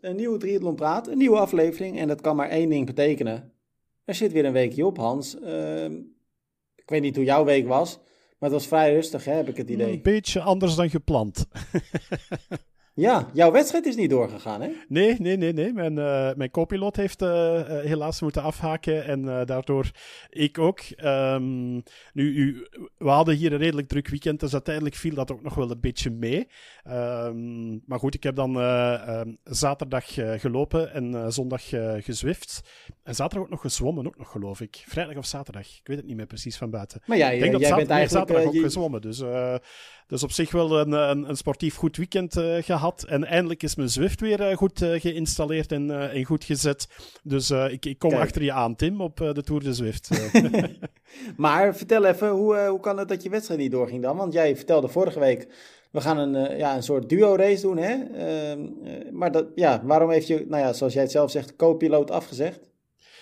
Een nieuwe Triathlon Praat, een nieuwe aflevering. En dat kan maar één ding betekenen. Er zit weer een weekje op, Hans. Ehm, ik weet niet hoe jouw week was, maar het was vrij rustig, hè, heb ik het idee. Een beetje anders dan gepland. Ja, jouw wedstrijd is niet doorgegaan, hè? Nee, nee, nee, nee. Mijn, uh, mijn co-piloot heeft uh, helaas moeten afhaken en daardoor ik ook. Um, nu, u, we hadden hier een redelijk druk weekend, dus uiteindelijk viel dat ook nog wel een beetje mee. Um, maar goed, ik heb dan um, zaterdag gelopen en zondag gezwift. En zaterdag ook nog gezwommen, ook nog geloof ik. Vrijdag of zaterdag, ik weet het niet meer precies van buiten. Maar ja, ik denk dat jij zaterdag, bent eigenlijk... zaterdag ook je... gezwommen, dus... Dus op zich wel een, een, een sportief goed weekend uh, gehad. En eindelijk is mijn Zwift weer uh, goed uh, geïnstalleerd en, en, goed gezet. Dus ik, ik, kom Kijk. achter je aan, Tim, op de Tour de Zwift. maar vertel even, hoe, hoe kan het dat je wedstrijd niet doorging dan? Want jij vertelde vorige week, we gaan een, ja, een soort duo-race doen, hè? Ehm, maar dat, ja, waarom heeft je, nou ja, zoals jij het zelf zegt, co-piloot afgezegd?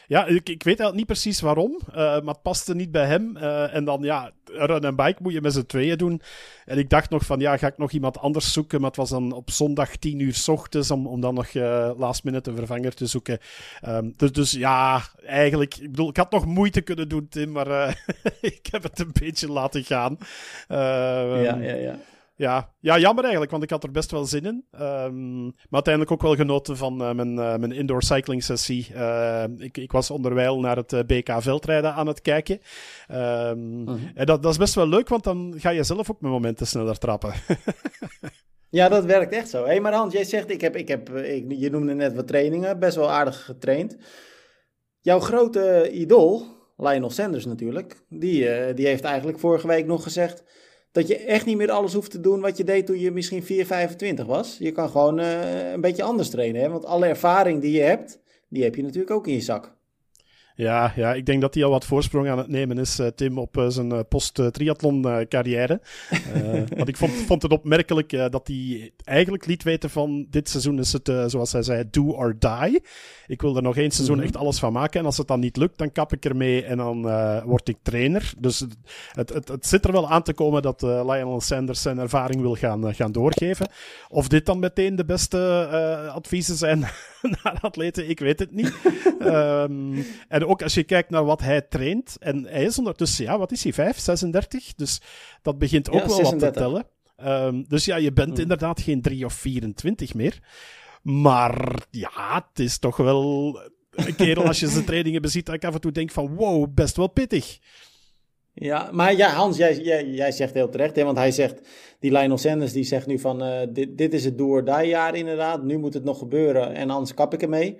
Ja, ik, weet niet precies waarom, uh, maar het paste niet bij hem. Uh, en dan, ja, run en bike moet je met z'n tweeën doen. En ik dacht nog van, ja, ga ik nog iemand anders zoeken? Maar het was dan op zondag tien uur s ochtends om, om dan nog uh, last minute een vervanger te zoeken. Um, dus, dus ja, eigenlijk, ik bedoel, ik had nog moeite kunnen doen, Tim, maar ik heb het een beetje laten gaan. ja, ja, ja. Ja, ja, jammer eigenlijk, want ik had er best wel zin in. Um, maar uiteindelijk ook wel genoten van uh, mijn, uh, mijn indoor cycling sessie. Uh, ik, ik was onderwijl naar het BK veldrijden aan het kijken. Um, uh -huh. En dat, dat is best wel leuk, want dan ga je zelf ook met momenten sneller trappen. ja, dat werkt echt zo. Hé, hey, maar Hans, jij zegt, ik heb, ik heb, ik, je noemde net wat trainingen, best wel aardig getraind. Jouw grote idool, Lionel Sanders natuurlijk, die, die heeft eigenlijk vorige week nog gezegd dat je echt niet meer alles hoeft te doen wat je deed toen je misschien 4, 25 was. Je kan gewoon uh, een beetje anders trainen. Hè? Want alle ervaring die je hebt, die heb je natuurlijk ook in je zak. Ja, ja, ik denk dat hij al wat voorsprong aan het nemen is, uh, Tim, op uh, zijn uh, post-triathlon carrière. want ik vond, vond het opmerkelijk dat hij eigenlijk liet weten van dit seizoen is het, zoals hij zei, do or die. Ik wil er nog één seizoen echt alles van maken. En als het dan niet lukt, dan kap ik ermee en dan word ik trainer. Dus het, het, het zit er wel aan te komen dat Lionel Sanders zijn ervaring wil gaan, gaan doorgeven. Of dit dan meteen de beste adviezen zijn naar atleten, ik weet het niet. um, en ook als je kijkt naar wat hij traint, en hij is ondertussen, ja, wat is hij, 5, 36? Dus dat begint ook ja, wel 36. wat te tellen. Um, dus ja, je bent mm. inderdaad geen 3 of 24 meer. Maar ja, het is toch wel een kerel als je zijn trainingen beziet, dat ik af en toe denk van wow, best wel pittig. Ja, maar ja, Hans, jij, jij, jij zegt heel terecht, hè, want hij zegt, die Lionel Sanders, die zegt nu van, uh, dit, dit is het do or die jaar inderdaad, nu moet het nog gebeuren en anders kap ik ermee.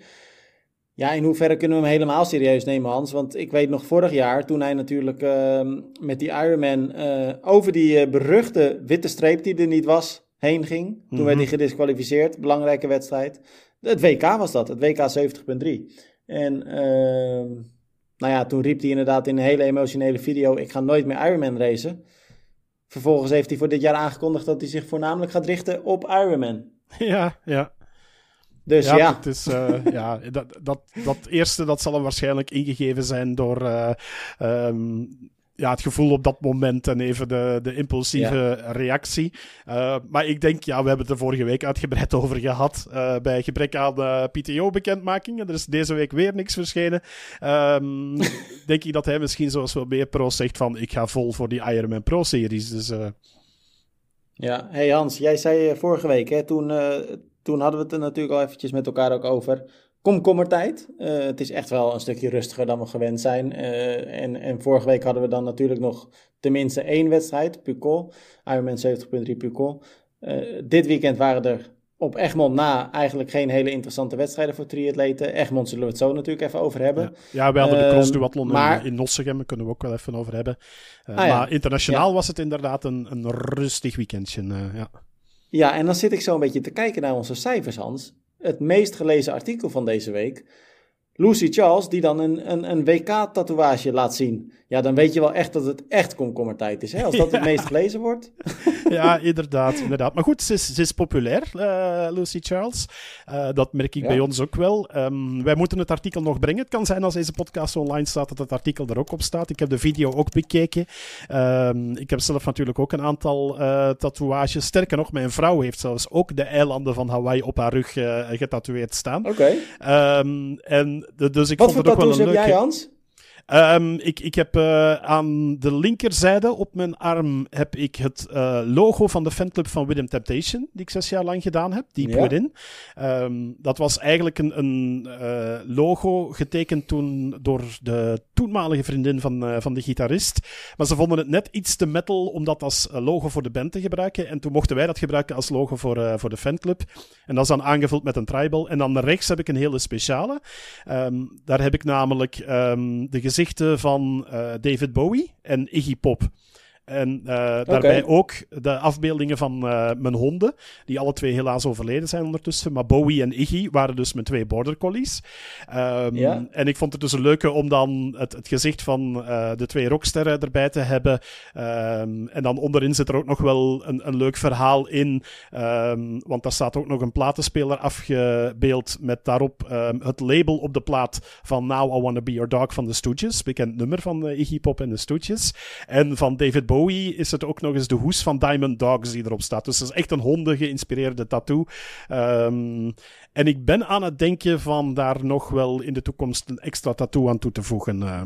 Ja, in hoeverre kunnen we hem helemaal serieus nemen, Hans? Want ik weet nog vorig jaar, toen hij natuurlijk uh, met die Ironman uh, over die uh, beruchte witte streep die er niet was, heen ging. Toen mm-hmm. werd hij gedisqualificeerd, belangrijke wedstrijd. Het WK was dat, het WK 70.3. En ehm, nou ja, toen riep hij inderdaad in een hele emotionele video, ik ga nooit meer Ironman racen. Vervolgens heeft hij voor dit jaar aangekondigd dat hij zich voornamelijk gaat richten op Ironman. Ja, ja. Dus ja. ja. Het is, uh, ja dat, dat, dat eerste dat zal hem waarschijnlijk ingegeven zijn door uh, um, ja, het gevoel op dat moment en even de, de impulsieve ja. reactie. Uh, maar ik denk, ja, we hebben het er vorige week uitgebreid over gehad. bij gebrek aan PTO-bekendmaking. Er is deze week weer niks verschenen. Um, denk ik dat hij misschien zoals wel meer pro zegt van ik ga vol voor die Ironman Pro-series. Dus, ja, hey Hans, jij zei vorige week, hè, toen toen hadden we het er natuurlijk al eventjes met elkaar ook over. Komkommertijd. Uh, het is echt wel een stukje rustiger dan we gewend zijn. Uh, en, en vorige week hadden we dan natuurlijk nog tenminste één wedstrijd, Pucol. Ironman 70.3 Pucol. Uh, dit weekend waren er op Egmond na eigenlijk geen hele interessante wedstrijden voor triatleten. Egmond zullen we het zo natuurlijk even over hebben. Ja, ja we hadden de cross duathlon maar... in, Nossegem, daar kunnen we ook wel even over hebben. Ah, ja. Maar internationaal ja. was het inderdaad een, een rustig weekendje. Ja. Ja, en dan zit ik zo een beetje te kijken naar onze cijfers, Hans. Het meest gelezen artikel van deze week Lucy Charles die dan een, een, een WK-tatoeage laat zien. Ja, dan weet je wel echt dat het echt komkommertijd is. Hè? Als dat het meest gelezen wordt. ja, inderdaad, inderdaad. Maar goed, ze is, ze is populair, uh, Lucy Charles. Uh, dat merk ik ja. bij ons ook wel. Um, wij moeten het artikel nog brengen. Het kan zijn als deze podcast online staat dat het artikel er ook op staat. Ik heb de video ook bekeken. Um, ik heb zelf natuurlijk ook een aantal uh, tatoeages. Sterker nog, mijn vrouw heeft zelfs ook de eilanden van Hawaii op haar rug getatoeëerd staan. Oké. Okay. Um, en de, dus ik Wat vond voor het ook wel een heb leuke... jij, Hans? Um, ik, ik heb uh, aan de linkerzijde op mijn arm heb ik het uh, logo van de fanclub van William Temptation, die ik zes jaar lang gedaan heb, Deep Ja. Within. Um, dat was eigenlijk een, een uh, logo getekend toen door de toenmalige vriendin van, van de gitarist. Maar ze vonden het net iets te metal om dat als logo voor de band te gebruiken. En toen mochten wij dat gebruiken als logo voor, voor de fanclub. En dat is dan aangevuld met een tribal. En dan rechts heb ik een hele speciale. Um, daar heb ik namelijk de gezichten van uh, David Bowie en Iggy Pop. En uh, daarbij ook de afbeeldingen van uh, mijn honden, die alle twee helaas overleden zijn ondertussen. Maar Bowie en Iggy waren dus mijn twee border collies. Um, Ja. En ik vond het dus een leuke om dan het, het gezicht van uh, de twee rocksterren erbij te hebben. Um, en dan onderin zit er ook nog wel een, een leuk verhaal in. Um, want daar staat ook nog een platenspeler afgebeeld met daarop het label op de plaat van Now I Wanna Be Your Dog van de Stooges. Bekend nummer van Iggy Pop en de Stooges. En van David Bowie is het ook nog eens de hoes van Diamond Dogs die erop staat. Dus dat is echt een honden geïnspireerde tattoo. Um, en ik ben aan het denken van daar nog wel in de toekomst een extra tattoo aan toe te voegen. Uh.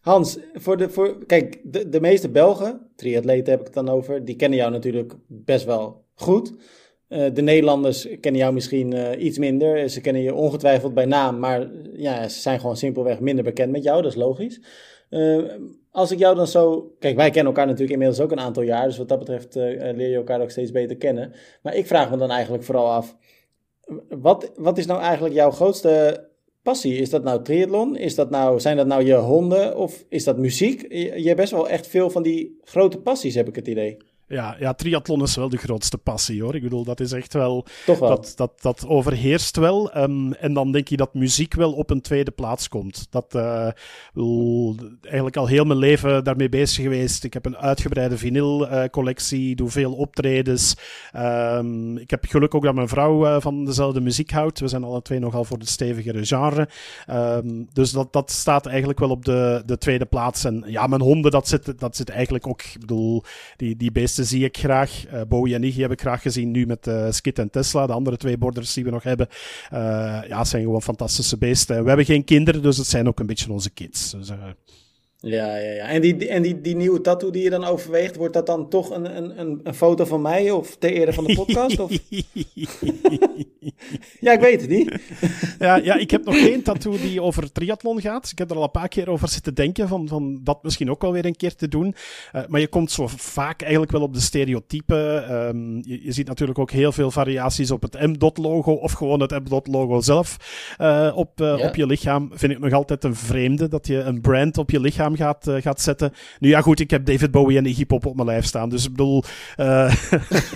Hans, voor de, voor, kijk, de, de meeste Belgen, triatleten heb ik het dan over, die kennen jou natuurlijk best wel goed. Uh, de Nederlanders kennen jou misschien uh, iets minder. Ze kennen je ongetwijfeld bij naam, maar ja, ze zijn gewoon simpelweg minder bekend met jou, dat is logisch. Als ik jou dan zo. Kijk, wij kennen elkaar natuurlijk inmiddels ook een aantal jaar. Dus wat dat betreft uh, leer je elkaar ook steeds beter kennen. Maar ik vraag me dan eigenlijk vooral af. Wat, wat is nou eigenlijk jouw grootste passie? Is dat nou triathlon? Is dat nou, zijn dat nou je honden? Of is dat muziek? Je, je hebt best wel echt veel van die grote passies, heb ik het idee. Ja, ja, triathlon is wel de grootste passie hoor. Ik bedoel, dat is echt wel. Dat, dat, dat overheerst wel. Um, en dan denk je dat muziek wel op een tweede plaats komt. Dat, uh, wil, eigenlijk al heel mijn leven daarmee bezig geweest. Ik heb een uitgebreide vinylcollectie, uh, doe veel optredens. Um, ik heb geluk ook dat mijn vrouw uh, van dezelfde muziek houdt. We zijn alle twee nogal voor de stevigere genre. Um, dus dat, dat staat eigenlijk wel op de, de tweede plaats. En ja, mijn honden, dat zit, dat zit eigenlijk ook. Ik bedoel, die, die beesten zie ik graag. Uh, Bowie en Iggy heb ik graag gezien nu met uh, Skit en Tesla. De andere twee borders die we nog hebben. Uh, ja, zijn gewoon fantastische beesten. We hebben geen kinderen, dus het zijn ook een beetje onze kids. Dus, ja, ja, ja. En, die, en die, die nieuwe tattoo die je dan overweegt, wordt dat dan toch een, een, een, een foto van mij of ter ere van de podcast? Of? ja, ik weet het niet. ja, ja, ik heb nog geen tattoo die over triathlon gaat. Ik heb er al een paar keer over zitten denken, van, van dat misschien ook wel weer een keer te doen. Uh, maar je komt zo vaak eigenlijk wel op de stereotypen. Um, je, je, ziet natuurlijk ook heel veel variaties op het M-dot-logo of gewoon het M-dot-logo zelf uh, op, uh, ja. op je lichaam. Vind ik nog altijd een vreemde dat je een brand op je lichaam gaat, uh, gaat zetten. Nu ja, goed, ik heb David Bowie en Iggy Pop op mijn lijf staan. Dus ik bedoel, uh,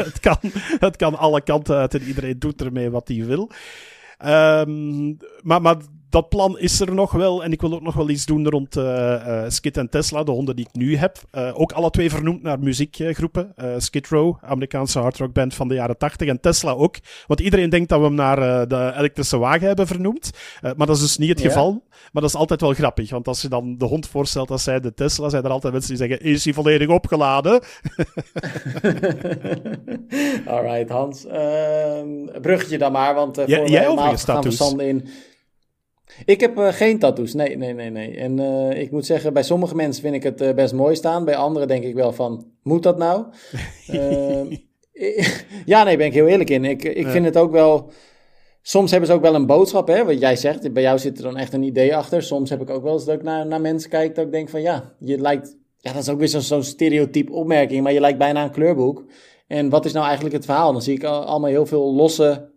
het, kan, het kan alle kanten uit en iedereen doet ermee wat hij wil. Um, maar, maar dat plan is er nog wel. En ik wil ook nog wel iets doen rond uh, uh, Skid en Tesla, de honden die ik nu heb. Uh, ook alle twee vernoemd naar muziekgroepen. Skid Row, Amerikaanse hardrockband van de jaren 80. En Tesla ook. Want iedereen denkt dat we hem naar de elektrische wagen hebben vernoemd. maar dat is dus niet het geval. Maar dat is altijd wel grappig. Want als je dan de hond voorstelt als zij de Tesla, zijn er altijd mensen die zeggen: Is hij volledig opgeladen? Alright, Hans. Uh, bruggetje dan maar. Want uh, ja, voor jij overigens we Sander in. Ik heb uh, geen tattoos. Nee, nee, nee, nee. En uh, ik moet zeggen, bij sommige mensen vind ik het uh, best mooi staan. Bij anderen denk ik wel van, moet dat nou? ja, nee, ben ik heel eerlijk in. Ik, ik ja. vind het ook wel... Soms hebben ze ook wel een boodschap, hè. Wat jij zegt, bij jou zit er dan echt een idee achter. Soms heb ik ook wel eens dat ik naar, naar mensen kijk dat ik denk van, ja, je lijkt... Ja, dat is ook weer zo'n zo stereotype opmerking, maar je lijkt bijna een kleurboek. En wat is nou eigenlijk het verhaal? Dan zie ik allemaal heel veel losse,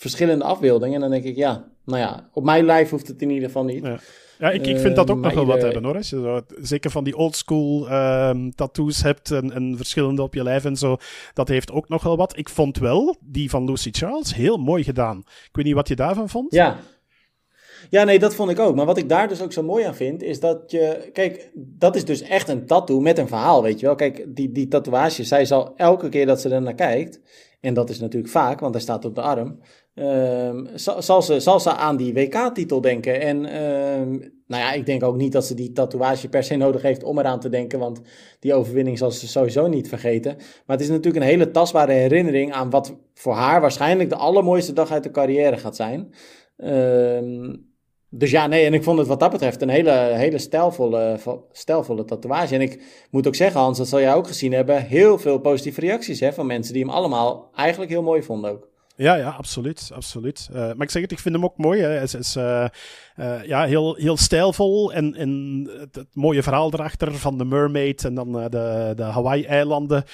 verschillende afbeeldingen. En dan denk ik, ja, nou ja, op mijn lijf hoeft het in ieder geval niet. Ja, ja ik, ik vind dat ook uh, nog wel ieder... wat hebben hoor. Als je zo, zeker van die oldschool um, tattoos hebt en, en, verschillende op je lijf en zo. Dat heeft ook nog wel wat. Ik vond wel die van Lucy Charles heel mooi gedaan. Ik weet niet wat je daarvan vond. Ja. Ja, nee, dat vond ik ook. Maar wat ik daar dus ook zo mooi aan vind, is dat je... Kijk, dat is dus echt een tattoo met een verhaal, weet je wel. Kijk, die, die tatoeage, zij zal elke keer dat ze er naar kijkt... En dat is natuurlijk vaak, want hij staat op de arm. Um, zal, ze, zal ze aan die WK-titel denken. En um, nou ja, ik denk ook niet dat ze die tatoeage per se nodig heeft om eraan te denken. Want die overwinning zal ze sowieso niet vergeten. Maar het is natuurlijk een hele tastbare herinnering aan wat voor haar waarschijnlijk de allermooiste dag uit de carrière gaat zijn. Um, dus ja, nee, en ik vond het wat dat betreft een hele, hele stijlvolle, stijlvolle tatoeage. En ik moet ook zeggen, Hans, dat zal jij ook gezien hebben, heel veel positieve reacties hè, van mensen die hem allemaal eigenlijk heel mooi vonden ook. Ja, ja, absoluut. absoluut. Uh, maar ik zeg het, ik vind hem ook mooi. Hè. Is, uh, uh, ja, heel, heel stijlvol en, en het, mooie verhaal erachter van de Mermaid en dan de, de Hawaii-eilanden.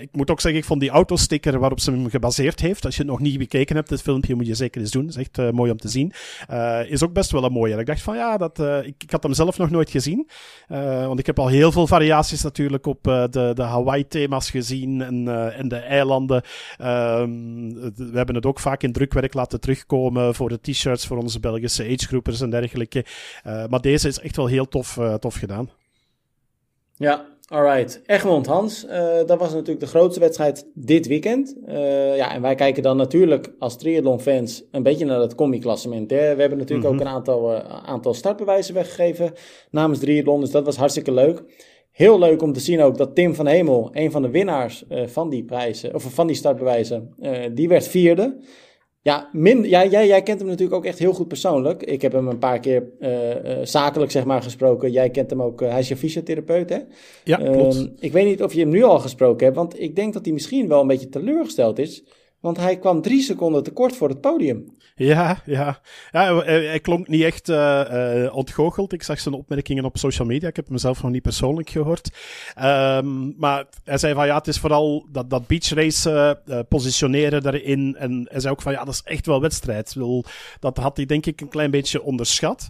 ik moet ook zeggen, ik vond die autosticker waarop ze hem gebaseerd heeft, als je het nog niet bekeken hebt, dit filmpje moet je zeker eens doen. Dat is echt mooi om te zien. is ook best wel een mooie. Ik dacht van ja, dat, ik, ik had hem zelf nog nooit gezien. want ik heb al heel veel variaties natuurlijk op de, de Hawaii-thema's gezien en, en de eilanden. Ehm, we hebben het ook vaak in drukwerk laten terugkomen voor de t-shirts voor onze Belgische agegroepers en dergelijke. Uh, maar deze is echt wel heel tof, uh, tof gedaan. Ja, alright. Egmond, Hans, uh, dat was natuurlijk de grootste wedstrijd dit weekend. ja, en wij kijken dan natuurlijk als triathlon-fans een beetje naar het combi-klassement. We hebben natuurlijk mm -hmm. ook een aantal, aantal startbewijzen weggegeven namens triathlon, dus dat was hartstikke leuk. Heel leuk om te zien ook dat Tim van Hemel, een van de winnaars van die prijzen, of van die startbewijzen, die werd vierde. Ja, min, ja jij, jij kent hem natuurlijk ook echt heel goed persoonlijk. Ik heb hem een paar keer uh, zakelijk zeg maar gesproken. Jij kent hem ook, hij is je fysiotherapeut hè? Ja, klopt. Ehm, ik weet niet of je hem nu al gesproken hebt, want ik denk dat hij misschien wel een beetje teleurgesteld is. Want hij kwam drie seconden tekort voor het podium. Ja, ja. ja hij, klonk niet echt uh, ontgoocheld. Ik zag zijn opmerkingen op social media. Ik heb hem zelf nog niet persoonlijk gehoord. Um, maar hij zei van ja, het is vooral dat, dat beachrace uh, positioneren daarin. En hij zei ook van ja, dat is echt wel wedstrijd. Dat had hij denk ik een klein beetje onderschat.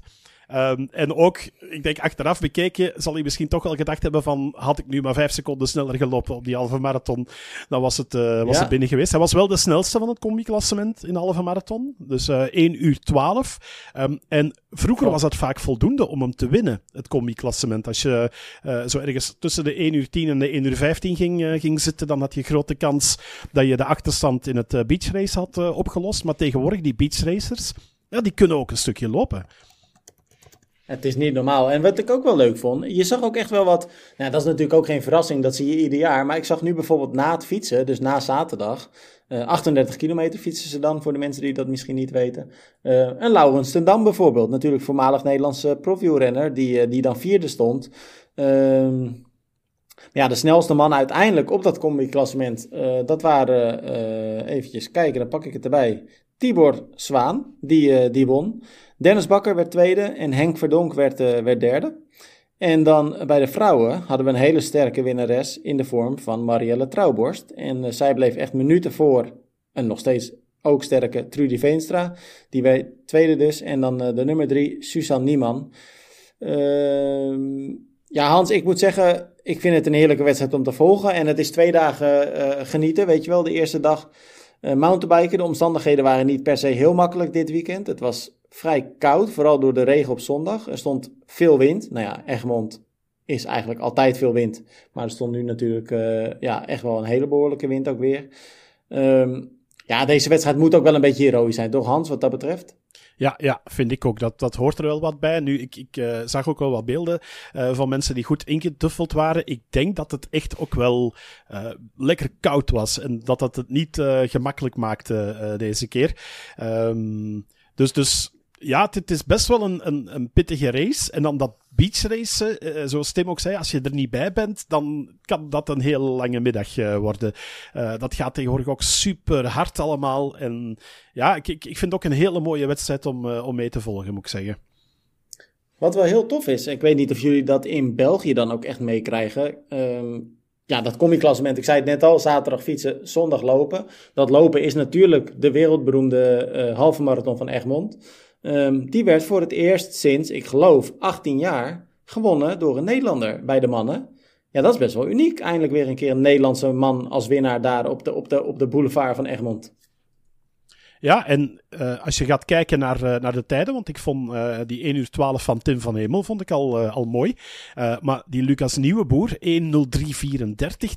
Um, en ook, ik denk achteraf bekeken, zal hij misschien toch wel gedacht hebben van, had ik nu maar vijf seconden sneller gelopen op die halve marathon, dan was het, uh, was ja. het binnen geweest. Hij was wel de snelste van het combi-klassement in de halve marathon. Dus uh, 1 uur 12. Um, en vroeger oh. was dat vaak voldoende om hem te winnen, het combi-klassement. Als je uh, zo ergens tussen de 1 uur 10 en de 1 uur 15 ging, ging zitten, dan had je grote kans dat je de achterstand in het beachrace had opgelost. Maar tegenwoordig, die beachracers, ja, die kunnen ook een stukje lopen. Het is niet normaal. En wat ik ook wel leuk vond, je zag ook echt wel wat. Nou, dat is natuurlijk ook geen verrassing, dat zie je ieder jaar. Maar ik zag nu bijvoorbeeld na het fietsen, dus na zaterdag, uh, 38 kilometer fietsen ze dan, voor de mensen die dat misschien niet weten. Uh, een Laurens ten Dam bijvoorbeeld, natuurlijk voormalig Nederlandse profielrenner, die, uh, die dan vierde stond. Uh, ja, de snelste man uiteindelijk op dat combi-klassement, dat waren, eventjes kijken, dan pak ik het erbij, Tibor Zwaan, die, die won. Dennis Bakker werd tweede en Henk Verdonk werd, uh, werd derde. En dan bij de vrouwen hadden we een hele sterke winnares in de vorm van Marielle Trouwborst. En uh, zij bleef echt minuten voor een nog steeds ook sterke Trudy Veenstra. Die werd tweede dus. En dan de nummer drie, Suzanne Nieman. Ehm, ja, Hans, ik moet zeggen, ik vind het een heerlijke wedstrijd om te volgen. En het is twee dagen genieten, weet je wel. De eerste dag mountainbiken. De omstandigheden waren niet per se heel makkelijk dit weekend. Het was vrij koud, vooral door de regen op zondag. Er stond veel wind. Nou ja, Egmond is eigenlijk altijd veel wind. Maar er stond nu natuurlijk uh, ja, echt wel een hele behoorlijke wind ook weer. Um, ja, deze wedstrijd moet ook wel een beetje heroïs zijn, toch Hans, wat dat betreft? Ja, ja, vind ik ook. Dat, dat hoort er wel wat bij. Nu, ik, ik uh, zag ook wel wat beelden uh, van mensen die goed ingeduffeld waren. Ik denk dat het echt ook wel uh, lekker koud was. En dat dat het niet gemakkelijk maakte deze keer. Um, dus, dus ja, het is best wel een, een, een pittige race. En dan dat beachrace, uh, zoals Tim ook zei, als je er niet bij bent, dan kan dat een heel lange middag uh, worden. Dat gaat tegenwoordig ook super hard allemaal. En ja, ik, ik, vind het ook een hele mooie wedstrijd om, om mee te volgen, moet ik zeggen. Wat wel heel tof is, ik weet niet of jullie dat in België dan ook echt meekrijgen. Um, ja, dat combi-klassement, ik zei het net al, zaterdag fietsen, zondag lopen. Dat lopen is natuurlijk de wereldberoemde halve marathon van Egmond. Um, die werd voor het eerst sinds, ik geloof, 18 jaar gewonnen door een Nederlander bij de mannen. Ja, dat is best wel uniek. Eindelijk weer een keer een Nederlandse man als winnaar daar op de, op de, op de boulevard van Egmond. Ja, en uh, als je gaat kijken naar, uh, naar de tijden, want ik vond uh, die 1 uur 12 van Tim van Hemel vond ik al, al mooi. maar die Lucas Nieuweboer, 1.03.34,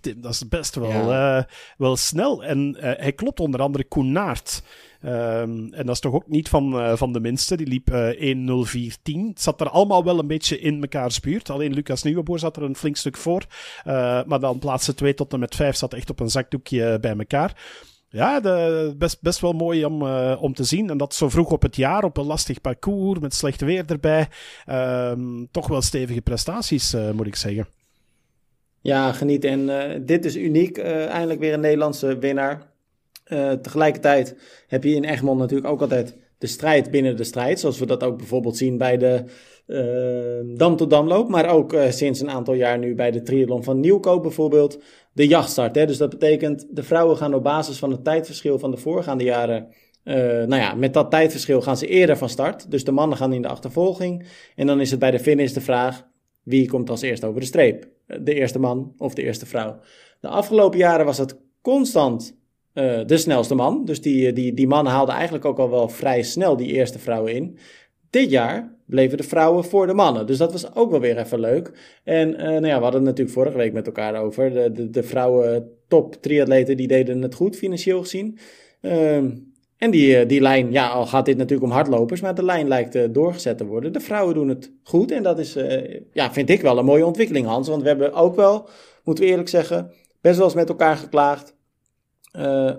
Tim, dat is best wel, ja. wel snel. En hij klopt onder andere Koenaert. Um, en dat is toch ook niet van, van de minste. Die liep 1.04.10. Het zat er allemaal wel een beetje in mekaars buurt. Alleen Lucas Nieuweboer zat er een flink stuk voor. maar dan plaatsen 2 tot en met 5 zat echt op een zakdoekje bij elkaar. Ja, de, best, best wel mooi om, uh, om te zien. En dat zo vroeg op het jaar, op een lastig parcours, met slecht weer erbij. Um, toch wel stevige prestaties, uh, moet ik zeggen. Ja, geniet. En uh, dit is uniek. eindelijk weer een Nederlandse winnaar. Tegelijkertijd heb je in Egmond natuurlijk ook altijd de strijd binnen de strijd. Zoals we dat ook bijvoorbeeld zien bij de Dam tot Damloop. Maar ook sinds een aantal jaar nu bij de triathlon van Nieuwkoop bijvoorbeeld de jachtstart. Hè? Dus dat betekent, de vrouwen gaan op basis van het tijdverschil van de voorgaande jaren. Uh, nou ja, met dat tijdverschil gaan ze eerder van start. Dus de mannen gaan in de achtervolging. En dan is het bij de finish de vraag: wie komt als eerste over de streep? De eerste man of de eerste vrouw? De afgelopen jaren was het constant uh, de snelste man. Dus die, die, die man haalde eigenlijk ook al wel vrij snel die eerste vrouwen in. Dit jaar bleven de vrouwen voor de mannen. Dus dat was ook wel weer even leuk. En uh, nou ja, we hadden het natuurlijk vorige week met elkaar over. De, de, de vrouwen top triatleten die deden het goed financieel gezien. Uh, en die, eh, die lijn, ja, al gaat dit natuurlijk om hardlopers, maar de lijn lijkt doorgezet te worden. De vrouwen doen het goed en dat is, ja, vind ik wel een mooie ontwikkeling, Hans. Want we hebben ook wel, moeten we eerlijk zeggen, best wel eens met elkaar geklaagd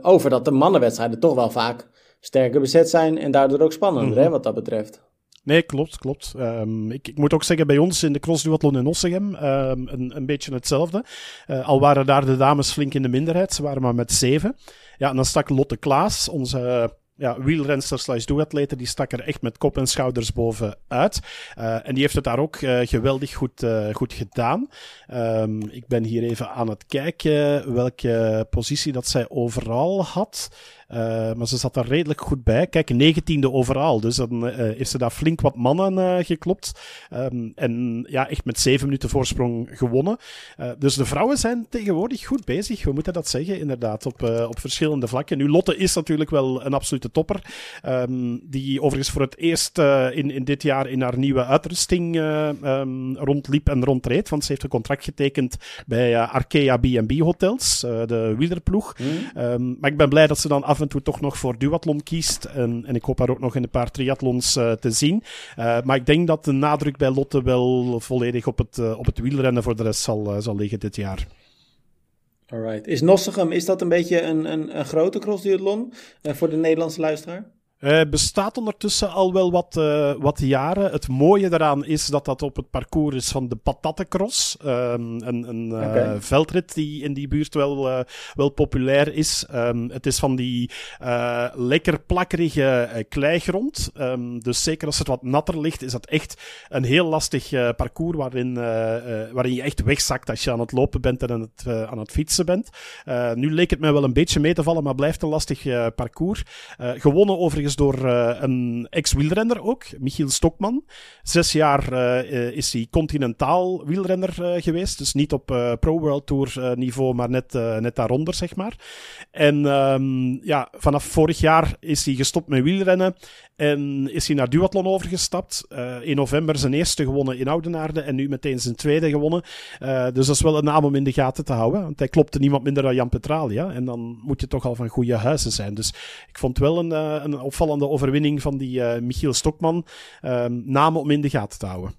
over dat de mannenwedstrijden toch wel vaak sterker bezet zijn en daardoor ook spannender, mm -hmm. hè, wat dat betreft. Nee, klopt, klopt. Um, ik, ik, moet ook zeggen, bij ons in de crossduathlon in Ossegem, um, een, een beetje hetzelfde. Uh, al waren daar de dames flink in de minderheid, ze waren maar met zeven. Ja, en dan stak Lotte Klaas, onze ja, wielrenster slash duatleten, die stak er echt met kop en schouders bovenuit. Uh, en die heeft het daar ook uh, geweldig goed, uh, goed gedaan. Um, ik ben hier even aan het kijken welke positie dat zij overal had. Uh, maar ze zat er redelijk goed bij. Kijk, negentiende overal. Dus dan uh, heeft ze daar flink wat mannen uh, geklopt. Um, en ja, echt met zeven minuten voorsprong gewonnen. dus de vrouwen zijn tegenwoordig goed bezig. We moeten dat zeggen, inderdaad, op, op verschillende vlakken. Nu, Lotte is natuurlijk wel een absolute topper. Um, die overigens voor het eerst in, in dit jaar in haar nieuwe uitrusting um, rondliep en rondreed. Want ze heeft een contract getekend bij Arkea B&B Hotels, de wielerploeg. Mm. maar ik ben blij dat ze dan af en toch nog voor duathlon kiest. En, en ik hoop haar ook nog in een paar triathlons uh, te zien. Uh, maar ik denk dat de nadruk bij Lotte wel volledig op het, uh, op het wielrennen voor de rest zal, zal liggen dit jaar. Alright. Is Nossegem, is dat een beetje een, een, een grote voor de Nederlandse luisteraar? Uh, bestaat ondertussen al wel wat, uh, wat jaren. Het mooie daaraan is dat dat op het parcours is van de Patattencross. Um, een een uh, okay. veldrit die in die buurt wel, wel populair is. Um, het is van die lekker plakkerige kleigrond. Um, dus zeker als het wat natter ligt, is dat echt een heel lastig parcours waarin, waarin je echt wegzakt als je aan het lopen bent en aan het, aan het fietsen bent. nu leek het mij wel een beetje mee te vallen, maar blijft een lastig parcours. gewonnen overigens door uh, een ex-wielrenner ook, Michiel Stokman. Zes jaar uh, is hij continentaal wielrenner uh, geweest. Dus niet op Pro World Tour niveau, maar net, net daaronder, zeg maar. En um, ja, vanaf vorig jaar is hij gestopt met wielrennen. En is hij naar duathlon overgestapt. in november zijn eerste gewonnen in Oudenaarde. En nu meteen zijn tweede gewonnen. dus dat is wel een naam om in de gaten te houden. Want hij klopte niemand minder dan Jan Petralia. En dan moet je toch al van goede huizen zijn. Dus ik vond wel een, een opvallende overwinning van die uh, Michiel Stokman. Uh, namen om in de gaten te houden.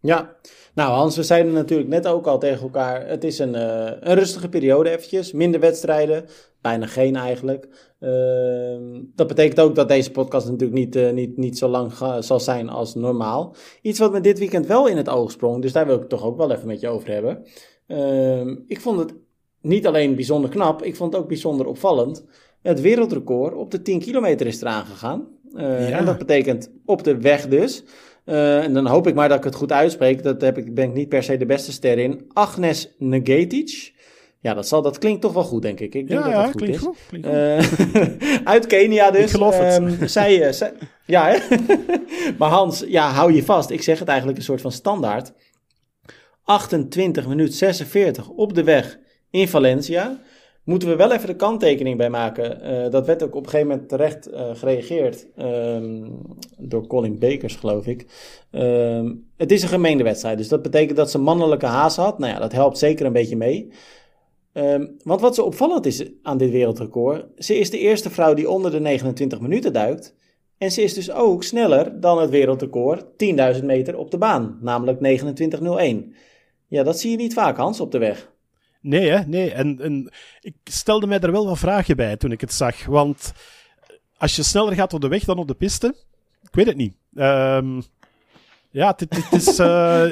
Ja, nou Hans, we zeiden natuurlijk net ook al tegen elkaar, het is een, uh, een rustige periode eventjes, minder wedstrijden, bijna geen eigenlijk. Uh, dat betekent ook dat deze podcast natuurlijk niet, uh, niet, niet zo lang zal zijn als normaal. Iets wat me dit weekend wel in het oog sprong, dus daar wil ik het toch ook wel even met je over hebben. Ehm, ik vond het niet alleen bijzonder knap, ik vond het ook bijzonder opvallend het wereldrecord op de 10 kilometer is eraan gegaan. Uh, ja. En dat betekent op de weg dus. Uh, en dan hoop ik maar dat ik het goed uitspreek. Dat heb ik, ben ik niet per se de beste ster in. Agnes Negatic. Ja, dat, zal, dat klinkt toch wel goed, denk ik. Ik denk ja, dat ja, dat goed klinkt is. goed. Klinkt goed. Uh, uit Kenia dus. Ik geloof het. Um, zij, zij, ja, hè? maar Hans, ja, hou je vast. Ik zeg het eigenlijk een soort van standaard. 28 minuut 46 op de weg in Valencia. Moeten we wel even de kanttekening bij maken. Uh, dat werd ook op een gegeven moment terecht uh, gereageerd. Um, door Colin Bakers, geloof ik. Um, het is een gemeende wedstrijd. Dus dat betekent dat ze mannelijke haas had. Nou ja, dat helpt zeker een beetje mee. Um, want wat zo opvallend is aan dit wereldrecord. Ze is de eerste vrouw die onder de 29 minuten duikt. En ze is dus ook sneller dan het wereldrecord 10.000 meter op de baan. Namelijk 29.01. Ja, dat zie je niet vaak, Hans, op de weg. Nee, hè? nee. En, en ik stelde mij er wel wat vragen bij toen ik het zag. Want als je sneller gaat op de weg dan op de piste, ik weet het niet. Um, ja, het, het is, uh,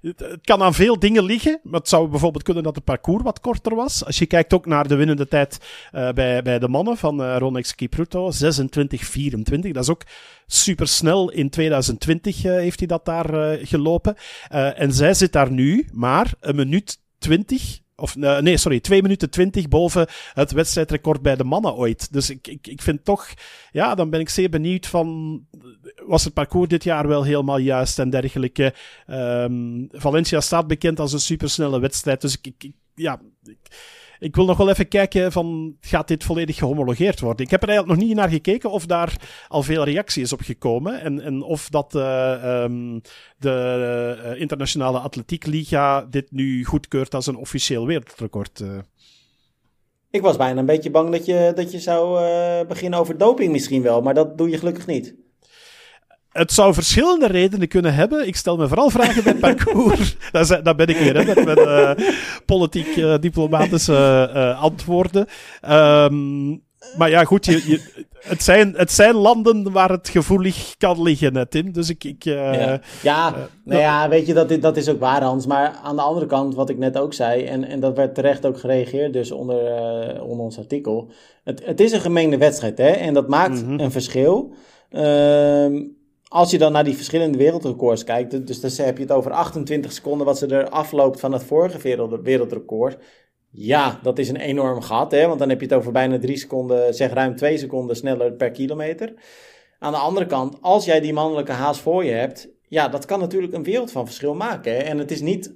het, kan aan veel dingen liggen. Maar het zou bijvoorbeeld kunnen dat het parcours wat korter was. Als je kijkt ook naar de winnende tijd uh, bij, bij de mannen van uh, Ronex Kipruto, 26-24. Dat is ook super snel. In 2020 heeft hij dat daar gelopen. en zij zit daar nu maar een minuut 20 of uh, nee, sorry, 2 minuten 20 boven het wedstrijdrecord bij de mannen ooit. Dus ik, ik, ik vind toch, ja, dan ben ik zeer benieuwd van, was het parcours dit jaar wel helemaal juist en dergelijke. Um, Valencia staat bekend als een supersnelle wedstrijd, dus ik, ik, ja... Ik, ik wil nog wel even kijken van, gaat dit volledig gehomologeerd worden? Ik heb er eigenlijk nog niet naar gekeken of daar al veel reacties op gekomen en, en of dat uh, um, de uh, Internationale Atletiek Liga dit nu goedkeurt als een officieel wereldrecord. Uh. Ik was bijna een beetje bang dat je, dat je zou beginnen over doping misschien wel, maar dat doe je gelukkig niet. Het zou verschillende redenen kunnen hebben. Ik stel me vooral vragen bij parcours. dat, ben ik weer, hè, met, met uh, politiek-diplomatische uh, uh, antwoorden. Um, maar ja, goed, je, je, het, zijn, het zijn landen waar het gevoelig kan liggen, hè, Tim. Dus ik... ik ja, ja, nou ja, weet je, dat, dat is ook waar, Hans. Maar aan de andere kant, wat ik net ook zei... en, en dat werd terecht ook gereageerd dus onder, onder ons artikel... Het, het is een gemengde wedstrijd, hè. En dat maakt mm -hmm. een verschil... Ehm als je dan naar die verschillende wereldrecords kijkt, dus dan heb je het over 28 seconden wat ze er afloopt van het vorige wereldrecord. Ja, dat is een enorm gat, hè? want dan heb je het over bijna 3 seconden, zeg ruim 2 seconden sneller per kilometer. Aan de andere kant, als jij die mannelijke haas voor je hebt, ja, dat kan natuurlijk een wereld van verschil maken. Hè? En het is niet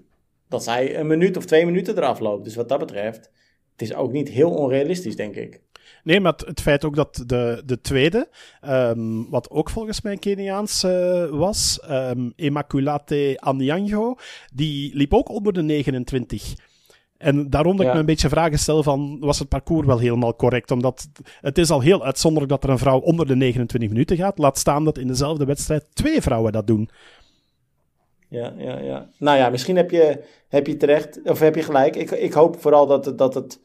dat zij een minuut of twee minuten eraf loopt. Dus wat dat betreft, het is ook niet heel onrealistisch, denk ik. Nee, maar het, feit ook dat de, de tweede, um, wat ook volgens mij Keniaans uh, was, um, Immaculate Anyango, die liep ook onder de 29. En daarom dat ja. ik me een beetje vragen stel van, was het parcours wel helemaal correct? Omdat het is al heel uitzonderlijk dat er een vrouw onder de 29 minuten gaat. Laat staan dat in dezelfde wedstrijd twee vrouwen dat doen. Ja, ja, ja. Nou ja, misschien heb je, heb je terecht, of heb je gelijk. Ik, ik hoop vooral dat, dat het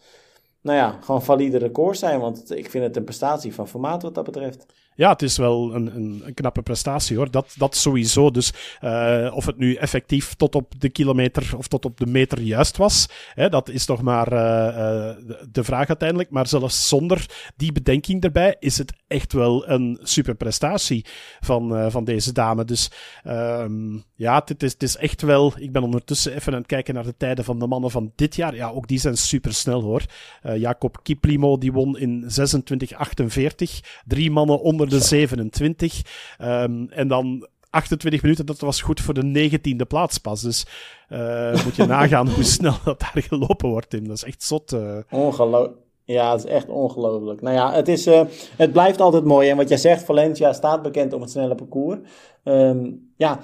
nou ja, gewoon valide records zijn. Want ik vind het een prestatie van formaat wat dat betreft. Ja, het is wel een, een, een knappe prestatie hoor. Dat, dat sowieso. Dus uh, of het nu effectief tot op de kilometer of tot op de meter juist was, hè, dat is toch maar uh, uh, de vraag uiteindelijk. Maar zelfs zonder die bedenking erbij is het echt wel een super prestatie van, van deze dame. Dus um, ja, het is, het is echt wel. Ik ben ondertussen even aan het kijken naar de tijden van de mannen van dit jaar. Ja, ook die zijn super snel hoor. Jacob Kiplimo die won in 26-48. Drie mannen onder de 27. Um, en dan 28 minuten, dat was goed voor de 19e plaats pas. Dus uh, moet je nagaan hoe snel dat daar gelopen wordt, Tim. Dat is echt zot. Uh... Ongelooflijk. Ja, het is echt ongelooflijk. Nou ja, het, is, uh, het blijft altijd mooi. En wat jij zegt, Valencia staat bekend om het snelle parcours. Um, ja,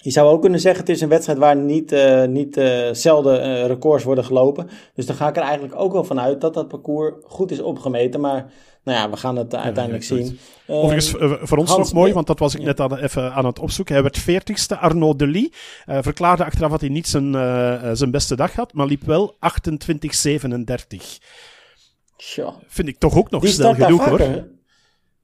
je zou ook kunnen zeggen, het is een wedstrijd waar niet, uh, niet uh, zelden uh, records worden gelopen. Dus dan ga ik er eigenlijk ook wel vanuit dat dat parcours goed is opgemeten. Maar nou ja, we gaan het uiteindelijk ja, zien. Overigens, voor ons Hans, nog mooi, want dat was ik net aan, even aan het opzoeken. Hij werd veertigste. Arnaud Delis verklaarde achteraf dat hij niet zijn, zijn beste dag had, maar liep wel 28-37. Vind ik toch ook nog snel genoeg hoor.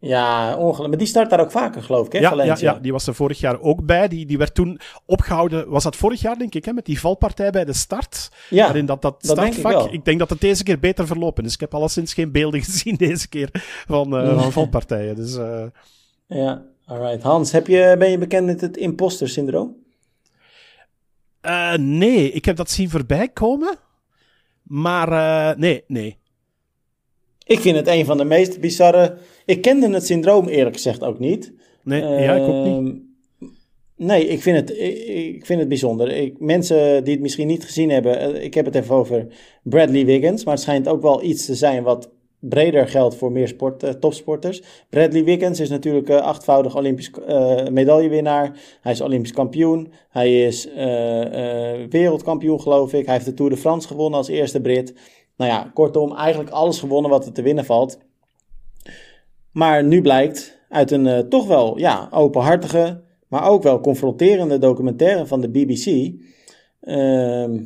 Ja, ongelooflijk. Maar die start daar ook vaker, geloof ik, hè, ja, Valencia? Ja, ja, die was er vorig jaar ook bij. Die, die werd toen opgehouden, was dat vorig jaar, denk ik, hè, met die valpartij bij de start. Ja, waarin dat, dat startvak, denk ik, ik, denk dat het deze keer beter verlopen is. Ik heb alleszins geen beelden gezien deze keer van, uh, van valpartijen. Dus, uh... Ja, alright. Hans, heb je, ben je bekend met het imposter syndroom? Uh, nee, ik heb dat zien voorbij komen. Maar nee, nee. Ik vind het een van de meest bizarre. Ik kende het syndroom eerlijk gezegd ook niet. Nee, ja, ik ook niet. Ehm, Nee, ik vind het, ik vind het bijzonder. Ik, mensen die het misschien niet gezien hebben, eh, ik heb het even over Bradley Wiggins, maar het schijnt ook wel iets te zijn wat breder geldt voor meer sport, uh, topsporters. Bradley Wiggins is natuurlijk uh, achtvoudig Olympisch uh, medaillewinnaar. Hij is Olympisch kampioen. Hij is wereldkampioen, geloof ik. Hij heeft de Tour de France gewonnen als eerste Brit. Nou ja, kortom, eigenlijk alles gewonnen wat er te winnen valt. Maar nu blijkt uit een toch wel ja, openhartige, maar ook wel confronterende documentaire van de BBC. Ehm,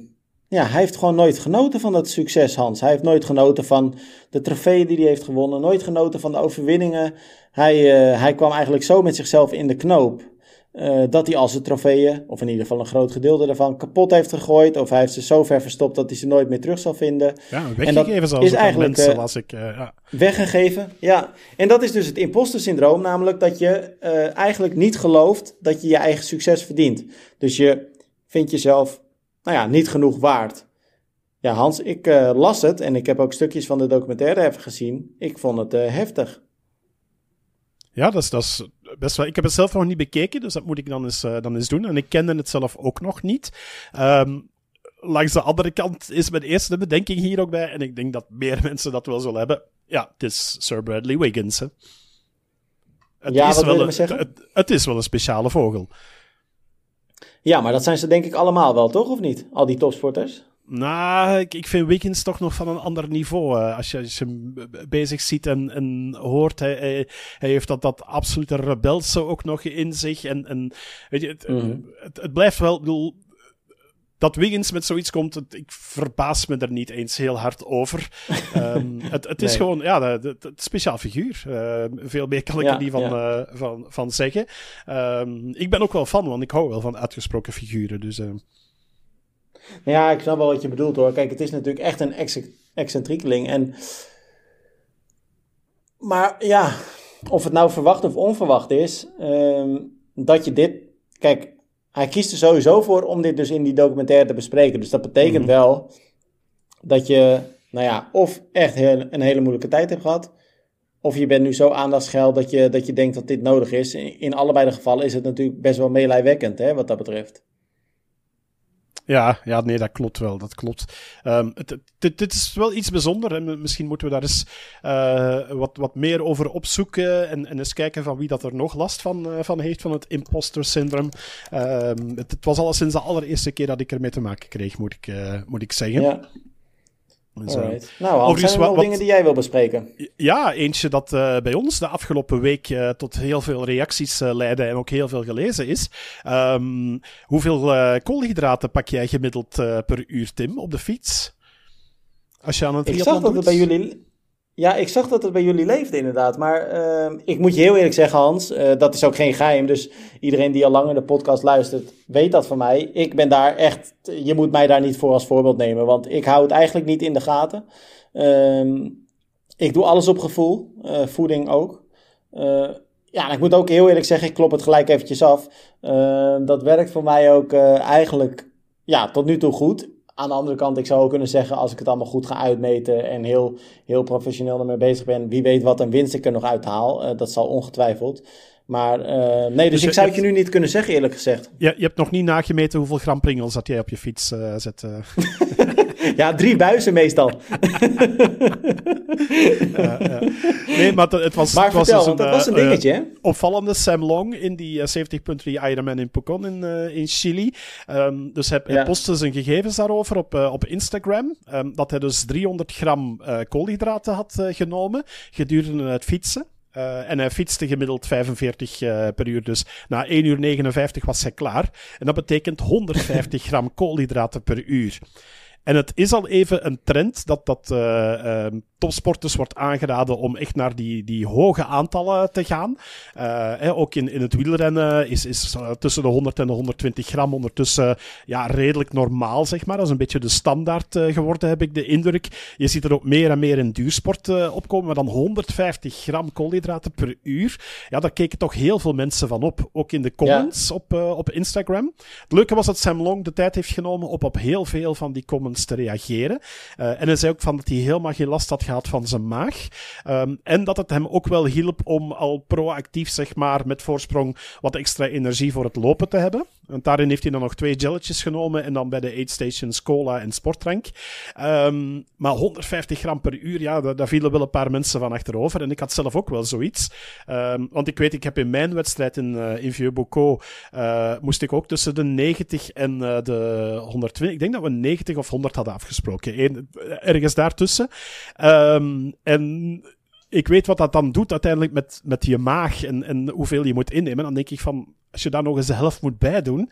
ja, hij heeft gewoon nooit genoten van dat succes, Hans. Hij heeft nooit genoten van de trofeeën die hij heeft gewonnen, nooit genoten van de overwinningen. Hij, uh, hij kwam eigenlijk zo met zichzelf in de knoop. Uh, dat hij al zijn trofeeën, of in ieder geval een groot gedeelte daarvan, kapot heeft gegooid. Of hij heeft ze zo ver verstopt dat hij ze nooit meer terug zal vinden. Ja, weggegeven zoals is eigenlijk mensen, uh, ik. Uh, ja. Weggegeven, ja. En dat is dus het imposter syndroom, namelijk dat je eigenlijk niet gelooft dat je je eigen succes verdient. Dus je vindt jezelf nou ja, niet genoeg waard. Ja, Hans, ik las het en ik heb ook stukjes van de documentaire even gezien. Ik vond het heftig. Ja, dat is, dat is best wel. Ik heb het zelf nog niet bekeken, dus dat moet ik dan eens, uh, dan eens doen. En ik kende het zelf ook nog niet. Um, langs de andere kant is mijn eerste bedenking hier ook bij. En ik denk dat meer mensen dat wel zullen hebben. Ja, het is Sir Bradley Wiggins. Hè. Het ja, is wel een? Het, het, is wel een speciale vogel. Ja, maar dat zijn ze denk ik allemaal wel, toch? Of niet? Al die topsporters? Nou, ik, ik vind Wiggins toch nog van een ander niveau. Uh, als, je, als je hem bezig ziet en, en hoort, hij, hij, hij, heeft dat, dat absolute rebelse ook nog in zich. En, en weet je, het, mm -hmm. het, het, blijft wel. Bedoel, dat Wiggins met zoiets komt, het, ik verbaas me er niet eens heel hard over. um, het, het is nee. gewoon, ja, het, het speciaal figuur. Uh, veel meer kan ik ja, er niet van, ja. uh, van, van zeggen. Um, ik ben ook wel fan, want ik hou wel van uitgesproken figuren. Dus, uh... Ja, ik snap wel wat je bedoelt hoor. Kijk, het is natuurlijk echt een ex excentriekeling. En... Maar ja, of het nou verwacht of onverwacht is, um, dat je dit. Kijk, hij kiest er sowieso voor om dit dus in die documentaire te bespreken. Dus dat betekent mm -hmm. wel dat je, nou ja, of echt heel, een hele moeilijke tijd hebt gehad. Of je bent nu zo aandachtsgeld dat je, dat je denkt dat dit nodig is. In allebei de gevallen is het natuurlijk best wel meelijwekkend, hè, wat dat betreft. Ja, ja, nee, dat klopt wel. Dat klopt. Um, dit is wel iets bijzonders. En misschien moeten we daar eens uh, wat, wat meer over opzoeken. En, en eens kijken van wie dat er nog last van, uh, van heeft, van het imposter syndroom. Um, het, het, was al sinds de allereerste keer dat ik ermee te maken kreeg, moet ik, uh, moet ik zeggen. Ja. Zo. Nou, Hans, zijn er nog wat, dingen die jij wil bespreken? Ja, eentje dat uh, bij ons de afgelopen week uh, tot heel veel reacties uh, leidde en ook heel veel gelezen is. Um, hoeveel koolhydraten pak jij gemiddeld per uur, Tim, op de fiets? Als je aan het Ik zag dat het bij jullie... Ja, ik zag dat het bij jullie leefde inderdaad. Maar uh, ik moet je heel eerlijk zeggen, Hans, uh, dat is ook geen geheim. Dus iedereen die al langer de podcast luistert, weet dat van mij. Ik ben daar echt, je moet mij daar niet voor als voorbeeld nemen. Want ik hou het eigenlijk niet in de gaten. Uh, ik doe alles op gevoel, uh, voeding ook. ja, en ik moet ook heel eerlijk zeggen, ik klop het gelijk eventjes af. dat werkt voor mij ook eigenlijk ja, tot nu toe goed. Aan de andere kant, ik zou ook kunnen zeggen, als ik het allemaal goed ga uitmeten en heel, heel professioneel ermee bezig ben, wie weet wat een winst ik er nog uithaal. Uh, dat zal ongetwijfeld. Maar uh, nee, dus, dus ik zou het je nu niet kunnen zeggen, eerlijk gezegd. Je, je hebt nog niet nagemeten hoeveel gram pringels dat jij op je fiets uh, zet. ja, drie buizen meestal. ja, ja. Nee, maar het, was, maar het was vertel, dus een, dat was een dingetje, hè? opvallende Sam Long in die 70.3 Ironman in Pucón in, in Chili. Um, dus hij, ja. hij postte zijn gegevens daarover op, op Instagram. Um, dat hij dus 300 gram koolhydraten had genomen gedurende het fietsen. Uh, en hij fietste gemiddeld 45 uh, per uur. Dus na 1 uur 59 was hij klaar. En dat betekent 150 gram koolhydraten per uur. En het is al even een trend dat dat uh, topsporters wordt aangeraden om echt naar die, die hoge aantallen te gaan. Uh, hè, ook in, in het wielrennen is, is tussen de 100 en de 120 gram ondertussen ja, redelijk normaal, zeg maar. Dat is een beetje de standaard uh, geworden, heb ik de indruk. Je ziet er ook meer en meer in duursport uh, opkomen, maar dan 150 gram koolhydraten per uur. Ja, daar keken toch heel veel mensen van op. Ook in de comments ja. op, op Instagram. Het leuke was dat Sam Long de tijd heeft genomen op op heel veel van die comments te reageren. en hij zei ook van dat hij helemaal geen last had gehad van zijn maag. Ehm, en dat het hem ook wel hielp om al proactief, zeg maar, met voorsprong wat extra energie voor het lopen te hebben. Want daarin heeft hij dan nog twee gelletjes genomen en dan bij de aid stations cola en sportdrank. Um, maar 150 gram per uur, ja, daar, vielen wel een paar mensen van achterover. En ik had zelf ook wel zoiets. Um, want ik weet, ik heb in mijn wedstrijd in, uh, in Vieux-Bocaux, uh, moest ik ook tussen de 90 en uh, de 120, ik denk dat we 90 of 100 hadden afgesproken. Ergens daartussen. Um, en ik weet wat dat dan doet uiteindelijk met, met je maag en, en hoeveel je moet innemen. Dan denk ik van, als je daar nog eens de helft moet bijdoen,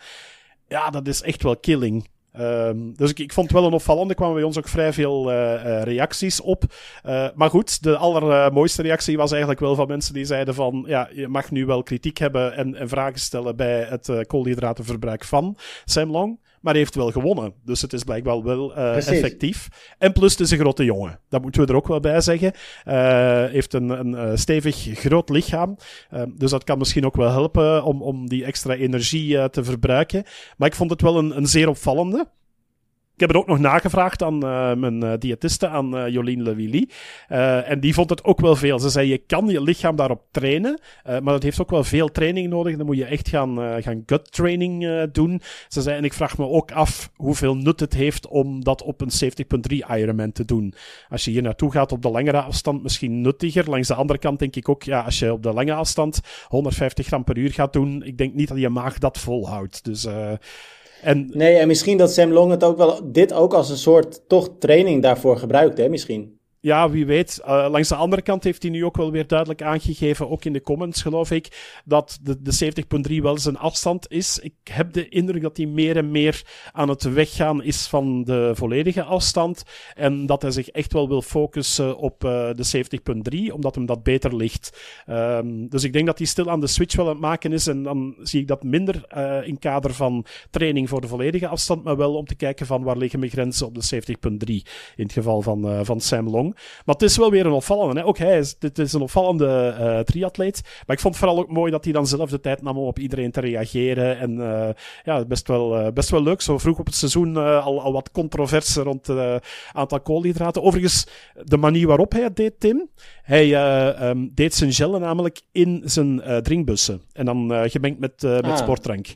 ja, dat is echt wel killing. Um, dus ik, ik vond het wel een opvallende. Er kwamen bij ons ook vrij veel uh, uh, reacties op. Uh, maar goed, de allermooiste reactie was eigenlijk wel van mensen die zeiden van... Ja, je mag nu wel kritiek hebben en, en vragen stellen bij het koolhydratenverbruik van Sam Long. Maar hij heeft wel gewonnen. Dus het is blijkbaar wel uh, effectief. En plus, het is een grote jongen. Dat moeten we er ook wel bij zeggen. Uh, heeft een, een stevig groot lichaam. Uh, dus dat kan misschien ook wel helpen om, om die extra energie te verbruiken. Maar ik vond het wel een, een zeer opvallende. Ik heb er ook nog nagevraagd aan uh, mijn uh, diëtiste, aan uh, Jolien Lewilly. en die vond het ook wel veel. Ze zei, je kan je lichaam daarop trainen, maar dat heeft ook wel veel training nodig. Dan moet je echt gaan, gaan gut training doen. Ze zei, en ik vraag me ook af hoeveel nut het heeft om dat op een 70.3 Ironman te doen. Als je hier naartoe gaat op de langere afstand, misschien nuttiger. Langs de andere kant denk ik ook, ja, als je op de lange afstand 150 gram per uur gaat doen, ik denk niet dat je maag dat volhoudt. Dus... En, nee, en misschien dat Sam Long het ook wel, dit ook als een soort toch training daarvoor gebruikt, hè, misschien ja, wie weet. Uh, langs de andere kant heeft hij nu ook wel weer duidelijk aangegeven, ook in de comments geloof ik, dat de, de 70.3 wel zijn afstand is. Ik heb de indruk dat hij meer en meer aan het weggaan is van de volledige afstand. En dat hij zich echt wel wil focussen op uh, de 70.3, omdat hem dat beter ligt. Um, dus ik denk dat hij stil aan de switch wel aan het maken is. En dan zie ik dat minder uh, in kader van training voor de volledige afstand, maar wel om te kijken van waar liggen mijn grenzen op de 70.3. In het geval van, van Sam Long. Maar het is wel weer een opvallende. Hè? Ook hij is, dit is een opvallende uh, triatleet. Maar ik vond het vooral ook mooi dat hij dan zelf de tijd nam om op iedereen te reageren. En uh, ja, best wel, uh, best wel leuk. Zo vroeg op het seizoen al, al wat controverse rond het aantal koolhydraten. Overigens, de manier waarop hij het deed, Tim. Hij um, deed zijn gellen namelijk in zijn drinkbussen. En dan gemengd met, met ah. sportdrank.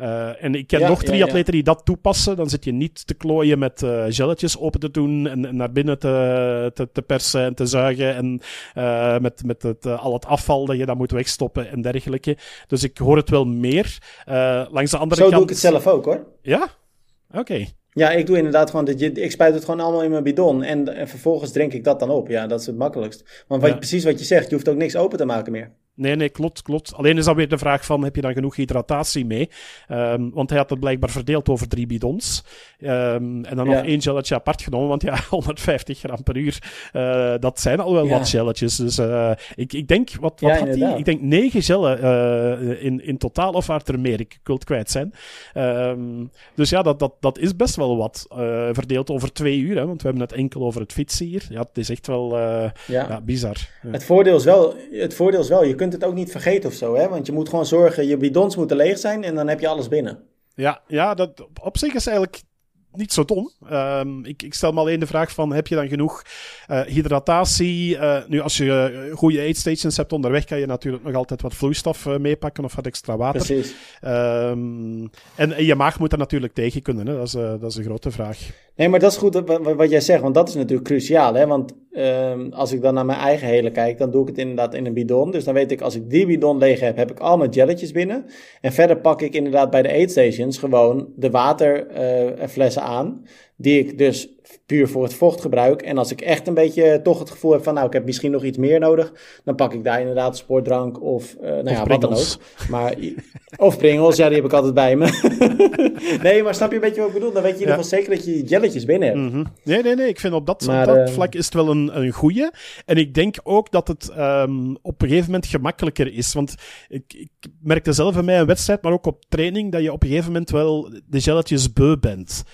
Uh, en ik ken nog drie atleten die dat toepassen. Dan zit je niet te klooien met uh, gelletjes open te doen en, en naar binnen te, te, te, persen en te zuigen. En uh, met, met het, al het afval dat je dan moet wegstoppen en dergelijke. Dus ik hoor het wel meer. langs de andere Zo kant... doe ik het zelf ook hoor. Ja? Oké. Ja, ik doe inderdaad gewoon, dat je, ik spuit het gewoon allemaal in mijn bidon en, en vervolgens drink ik dat dan op. Ja, dat is het makkelijkst. Want wat, precies wat je zegt, je hoeft ook niks open te maken meer. Nee, nee, klopt, klopt. Alleen is dan weer de vraag van, heb je dan genoeg hydratatie mee? Um, want hij had het blijkbaar verdeeld over drie bidons. Um, en dan ja. nog één gelletje apart genomen, want ja, 150 gram per uur, uh, dat zijn al wel ja. wat gelletjes. Dus uh, ik, ik denk, wat, wat ja, had hij? Ik denk negen gellen uh, in, in totaal, of waren er meer? Ik wil het kwijt zijn. Um, dus ja, dat, dat, dat is best wel wat. verdeeld over twee uur, hè, want we hebben het enkel over het fietsen hier. Ja, het is echt wel ja. bizar. Het, voordeel is wel, het voordeel is wel, je kunt kunt het ook niet vergeten of zo, hè? Want je moet gewoon zorgen, je bidons moeten leeg zijn en dan heb je alles binnen. Ja, ja dat op zich is eigenlijk niet zo dom. Um, ik, ik, stel me alleen de vraag van, heb je dan genoeg uh, hydratatie? Uh, nu, als je uh, goede aid stations hebt onderweg, kan je natuurlijk nog altijd wat vloeistof meepakken of wat extra water. Precies. Um, en, en, je maag moet er natuurlijk tegen kunnen, hè? Dat, is, dat is een grote vraag. Nee, maar dat is goed wat, wat jij zegt, want dat is natuurlijk cruciaal. Hè? Want um, als ik dan naar mijn eigen hele kijk, dan doe ik het inderdaad in een bidon. Dus dan weet ik, als ik die bidon leeg heb, heb ik al mijn jelletjes binnen. En verder pak ik inderdaad bij de aid stations gewoon de waterflessen aan. Die ik dus puur voor het vocht gebruik. En als ik echt een beetje toch het gevoel heb van, nou, ik heb misschien nog iets meer nodig, dan pak ik daar inderdaad sportdrank of, uh, nou ja, wat dan ook. Maar, of pringels, ja, die heb ik altijd bij me. nee, maar snap je een beetje wat ik bedoel? Dan weet je in ieder geval zeker dat je jelletjes binnen hebt. Mm -hmm. Nee, nee, nee, ik vind op dat, maar, op dat uh, vlak is het wel een, een goeie. En ik denk ook dat het um, op een gegeven moment gemakkelijker is. Want ik, ik merkte zelf in mij een wedstrijd, maar ook op training, dat je op een gegeven moment wel de gelletjes beu bent.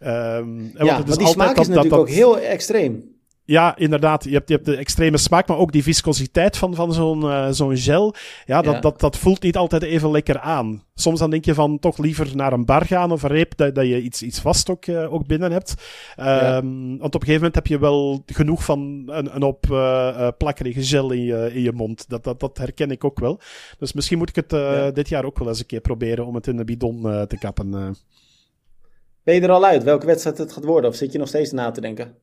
Um, ja, want, het is die smaak is natuurlijk dat, ook heel extreem. Ja, inderdaad. Je hebt, je hebt de extreme smaak, maar ook die viscositeit van, van zo'n uh, zo'n gel. Ja, dat, Dat, dat voelt niet altijd even lekker aan. Soms dan denk je van toch liever naar een bar gaan of een reep, dat, dat je iets, iets vast ook, uh, ook binnen hebt. Um, Want op een gegeven moment heb je wel genoeg van een, een op uh, plakkerige gel in je, in je mond. Dat, dat, dat herken ik ook wel. Dus misschien moet ik het ja. dit jaar ook wel eens een keer proberen om het in de bidon te kappen. Ben je er al uit welke wedstrijd het gaat worden? Of zit je nog steeds na te denken?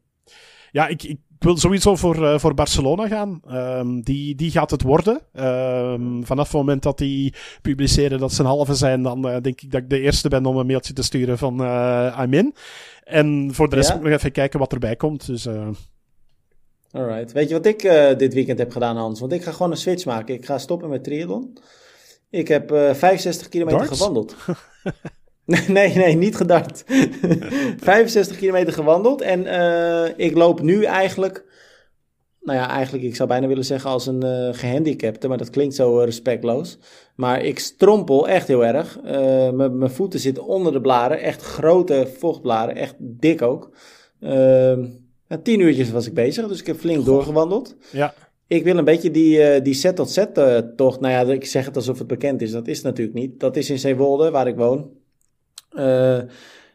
Ja, ik, ik wil sowieso voor, uh, voor Barcelona gaan. Um, die, die gaat het worden. Um, vanaf het moment dat die publiceren dat ze een halve zijn, dan uh, denk ik dat ik de eerste ben om een mailtje te sturen van uh, I'm in. En voor de rest ja? moet ik nog even kijken wat erbij komt. Dus, Alright. Weet je wat ik dit weekend heb gedaan, Hans? Want ik ga gewoon een switch maken. Ik ga stoppen met triathlon. Ik heb 65 kilometer Darts? gewandeld. Nee, nee, niet gedart. 65 kilometer gewandeld. En uh, ik loop nu eigenlijk. Nou ja, eigenlijk, ik zou bijna willen zeggen als een uh, gehandicapte, maar dat klinkt zo uh, respectloos. Maar ik strompel echt heel erg. Mijn voeten zitten onder de blaren, echt grote vochtblaren, echt dik ook. Ehm, tien uurtjes was ik bezig, dus ik heb flink doorgewandeld. Ja. Ik wil een beetje die, die set tot set tocht. Nou ja, ik zeg het alsof het bekend is. Dat is natuurlijk niet. Dat is in Zeewolde, waar ik woon. Uh,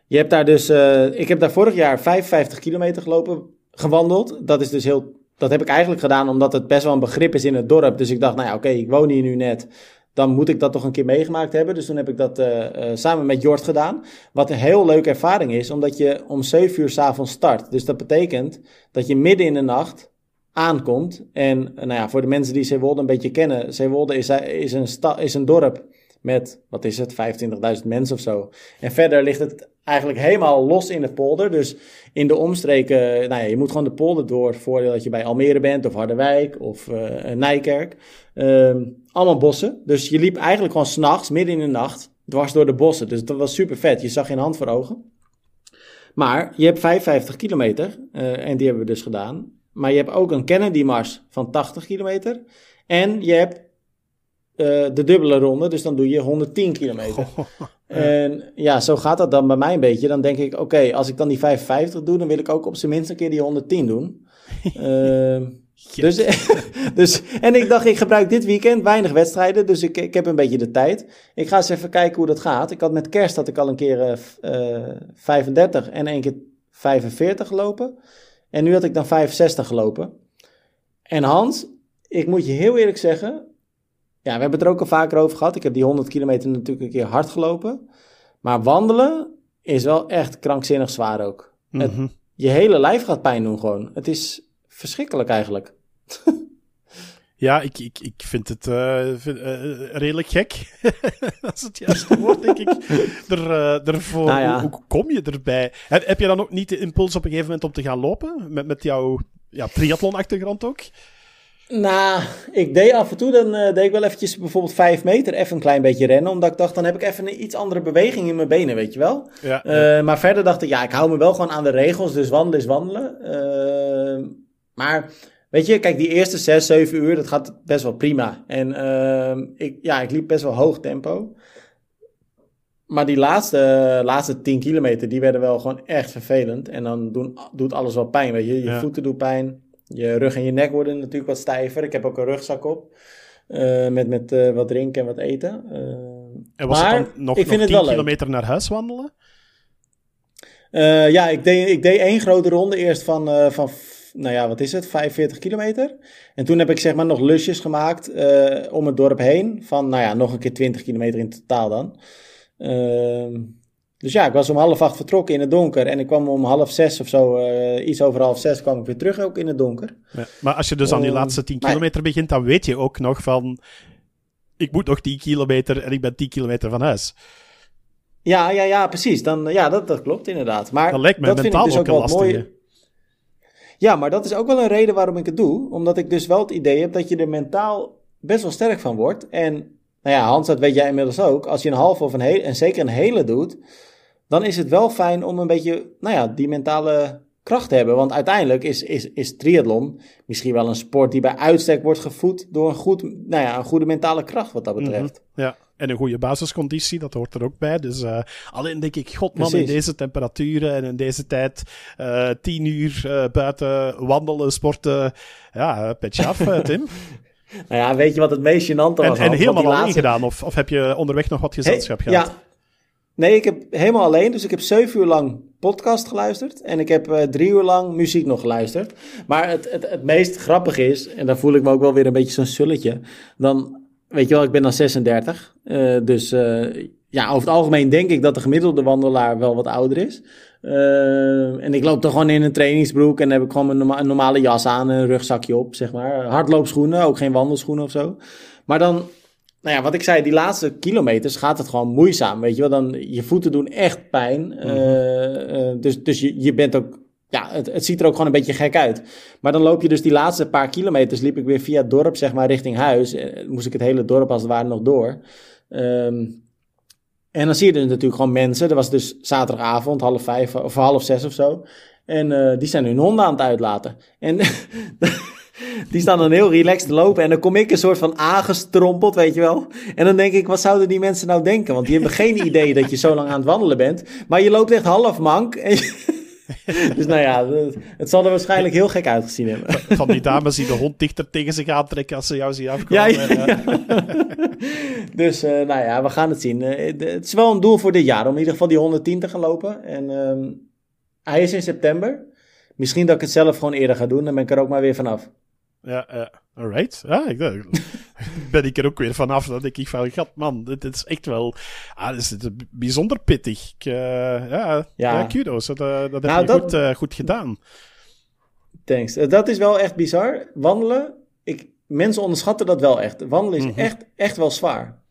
je hebt daar dus, uh, ik heb daar vorig jaar 55 kilometer gelopen, gewandeld. Dat is dus heel, dat heb ik eigenlijk gedaan omdat het best wel een begrip is in het dorp. Dus ik dacht, nou ja, oké, ik woon hier nu net. Dan moet ik dat toch een keer meegemaakt hebben. Dus toen heb ik dat uh, samen met Jort gedaan. Wat een heel leuke ervaring is, omdat je om 7 uur s'avonds start. Dus dat betekent dat je midden in de nacht aankomt. En nou ja, voor de mensen die Zeewolde een beetje kennen. Zeewolde is, is, een, is een dorp met, wat is het, 25.000 mensen of zo. En verder ligt het eigenlijk helemaal los in het polder. Dus in de omstreken, nou ja, je moet gewoon de polder door voordat je bij Almere bent of Harderwijk of uh, Nijkerk. Uh, allemaal bossen. Dus je liep eigenlijk gewoon s'nachts, midden in de nacht, dwars door de bossen. Dus dat was super vet. Je zag geen hand voor ogen. Maar je hebt 55 kilometer, uh, en die hebben we dus gedaan. Maar je hebt ook een Kennedy-mars van 80 kilometer. En je hebt de dubbele ronde. Dus dan doe je 110 kilometer. En ja, zo gaat dat dan bij mij een beetje. Dan denk ik, oké, okay, als ik dan die 55 doe, dan wil ik ook op zijn minst een keer die 110 doen. uh, dus, dus, en ik dacht, ik gebruik dit weekend weinig wedstrijden, dus ik, ik heb een beetje de tijd. Ik ga eens even kijken hoe dat gaat. Ik had met kerst had ik al een keer uh, 35 en een keer 45 gelopen. En nu had ik dan 65 gelopen. En Hans, ik moet je heel eerlijk zeggen, ja, we hebben het er ook al vaker over gehad. Ik heb die 100 kilometer natuurlijk een keer hard gelopen. Maar wandelen is wel echt krankzinnig zwaar ook. het, mhm. je hele lijf gaat pijn doen gewoon. Het is verschrikkelijk eigenlijk. Ja, ik, ik, ik vind het uh, vind, uh, redelijk gek. dat is het juiste woord, denk ik. Er, uh, ervoor, nou ja. hoe, hoe, kom je erbij? Heb, heb je dan ook niet de impuls op een gegeven moment om te gaan lopen? Met, met jouw ja, triathlon-achtergrond ook? Nou, ik deed af en toe, dan uh, deed ik wel eventjes bijvoorbeeld vijf meter even een klein beetje rennen. Omdat ik dacht, dan heb ik even een iets andere beweging in mijn benen, weet je wel. Ja, ja. Uh, maar verder dacht ik, ja, ik hou me wel gewoon aan de regels. Dus wandelen is wandelen. Uh, maar weet je, kijk, die eerste zes, zeven uur, dat gaat best wel prima. En ik, ja, ik liep best wel hoog tempo. Maar die laatste, laatste 10 kilometer, die werden wel gewoon echt vervelend. En dan doen, doet alles wel pijn, weet je. Je ja. voeten doen pijn. Je rug en je nek worden natuurlijk wat stijver. Ik heb ook een rugzak op. Uh, met met uh, wat drinken en wat eten. Uh, en was maar het dan nog, ik vind nog 10 het wel kilometer leuk. naar huis wandelen? ja, ik deed, ik deed één grote ronde eerst van, van, nou ja, wat is het, 45 kilometer. En toen heb ik zeg maar nog lusjes gemaakt om het dorp heen. Van, nou ja, nog een keer 20 kilometer in totaal dan. Ehm, dus ja, ik was om half acht vertrokken in het donker. En ik kwam om half zes of zo, uh, iets over half zes, kwam ik weer terug ook in het donker. Ja, maar als je dus aan die ehm, laatste tien kilometer begint, dan weet je ook nog van... Ik moet nog 10 kilometer en ik ben 10 kilometer van huis. Ja, ja, ja, precies. Dan, ja, dat, dat klopt inderdaad. Maar dat lijkt me dat mentaal vind ik dus ook, ook wel mooi. Ja, maar dat is ook wel een reden waarom ik het doe. Omdat ik dus wel het idee heb dat je er mentaal best wel sterk van wordt. En nou ja, Hans, dat weet jij inmiddels ook. Als je een halve of een hele, en zeker een hele doet, dan is het wel fijn om een beetje, nou ja, die mentale kracht te hebben. Want uiteindelijk is, is, is triathlon misschien wel een sport die bij uitstek wordt gevoed door een, goed, nou ja, een goede mentale kracht wat dat mhm, betreft. ja. en een goede basisconditie, dat hoort er ook bij. Dus uh, alleen denk ik, god man, in deze temperaturen en in deze tijd, uh, tien uur uh, buiten wandelen, sporten, ja, petje af, Tim. nou ja, weet je wat het meest gênante was? En, en helemaal alleen laatste... gedaan, of, of heb je onderweg nog wat gezelschap hey, gehad? Ja, Nee, ik heb helemaal alleen. Dus ik heb zeven uur lang podcast geluisterd. En ik heb uh, drie uur lang muziek nog geluisterd. Maar het, het, het meest grappige is, en daar voel ik me ook wel weer een beetje zo'n sulletje. Dan, weet je wel, ik ben dan 36. Uh, dus uh, ja, over het algemeen denk ik dat de gemiddelde wandelaar wel wat ouder is. en ik loop dan gewoon in een trainingsbroek en heb ik gewoon een normale jas aan en een rugzakje op, zeg maar. Hardloopschoenen, ook geen wandelschoenen of zo. Maar dan nou ja, wat ik zei, die laatste kilometers gaat het gewoon moeizaam. Weet je wel, dan je voeten doen echt pijn. Mhm. Uh, dus dus je, je bent ook, ja, het, het ziet er ook gewoon een beetje gek uit. Maar dan loop je dus die laatste paar kilometers, liep ik weer via het dorp, zeg maar, richting huis. Uh, moest ik het hele dorp als het ware nog door. Um, en dan zie je dus natuurlijk gewoon mensen. Er was dus zaterdagavond, half vijf of half zes of zo. En uh, die zijn hun honden aan het uitlaten. En Die staan dan heel relaxed te lopen. En dan kom ik een soort van aangestrompeld, weet je wel. En dan denk ik, wat zouden die mensen nou denken? Want die hebben geen idee dat je zo lang aan het wandelen bent. Maar je loopt echt half mank. dus nou ja, het zal er waarschijnlijk heel gek uitgezien hebben. Van die dames die de hond dichter tegen zich aantrekken als ze jou zien afkomen. Ja, ja, dus uh, nou ja, we gaan het zien. Uh, het is wel een doel voor dit jaar om in ieder geval die 110 te gaan lopen. En uh, hij is in september. Misschien dat ik het zelf gewoon eerder ga doen, dan ben ik er ook maar weer vanaf. Ja, ja. Alright. Ja, ik, ben ik er ook weer vanaf. Dat ik van, gat man, dit, is echt wel... Ah, dit is bijzonder pittig. Ik, uh, ja, ja. kudos. Dat, uh, dat heb nou, je dat... Goed, uh, goed gedaan. Thanks. dat is wel echt bizar. Wandelen, ik, mensen onderschatten dat wel echt. Wandelen is mm -hmm. echt, echt wel zwaar.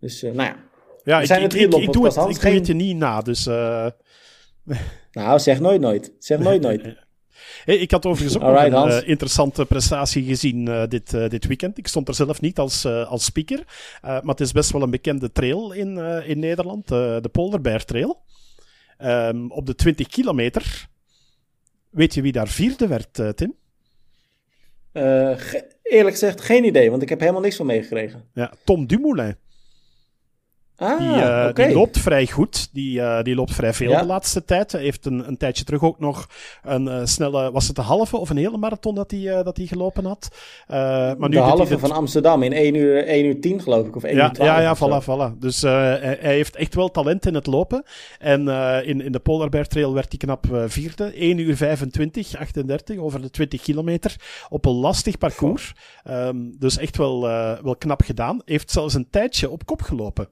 Dus, nou ja. Ja, ik, ik, ik, ik, doe het, ik doe het je niet na, dus... nou, zeg nooit nooit. Zeg nooit nooit. Hey, ik had overigens ook nog een uh, interessante prestatie gezien uh, dit, uh, dit weekend. Ik stond er zelf niet als, als speaker, maar het is best wel een bekende trail in, in Nederland, de Polderberg Trail. Um, op de 20 kilometer. Weet je wie daar vierde werd, Tim? eerlijk gezegd, geen idee, want ik heb helemaal niks van meegekregen. Ja, Tom Dumoulin. Ah, die, uh, die, loopt vrij goed. Die, uh, die loopt vrij veel ja. de laatste tijd. Hij heeft een, een tijdje terug ook nog een uh, snelle... Was het een halve of een hele marathon dat hij, dat hij gelopen had? maar nu de halve van Amsterdam in 1 uur, 1 uur 10 geloof ik. Of 1 ja, uur 12 ja, ja, voilà, voilà. Dus hij, hij, heeft echt wel talent in het lopen. En in, in de Polarbear Trail werd hij knap vierde. 1 uur 25, 38 over de 20 kilometer. Op een lastig parcours. Um, dus echt wel, wel knap gedaan. Heeft zelfs een tijdje op kop gelopen.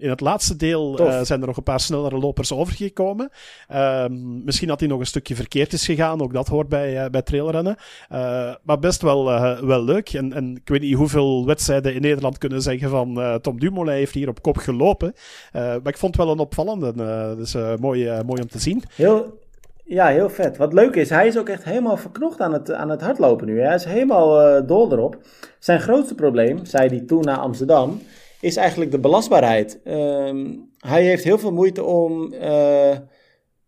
In het laatste deel uh, zijn er nog een paar snellere lopers overgekomen. Um, misschien dat hij nog een stukje verkeerd is gegaan. Ook dat hoort bij, uh, bij trailrennen. Uh, maar best wel, wel leuk. En, en ik weet niet hoeveel wedstrijden in Nederland kunnen zeggen van Tom Dumoulin heeft hier op kop gelopen. maar ik vond het wel een opvallende. dus mooi, mooi om te zien. Heel, ja, heel vet. Wat leuk is, hij is ook echt helemaal verknocht aan het, aan het hardlopen nu. Hij is helemaal dol erop. Zijn grootste probleem, zei hij toen naar Amsterdam is eigenlijk de belastbaarheid. Um, hij heeft heel veel moeite om uh,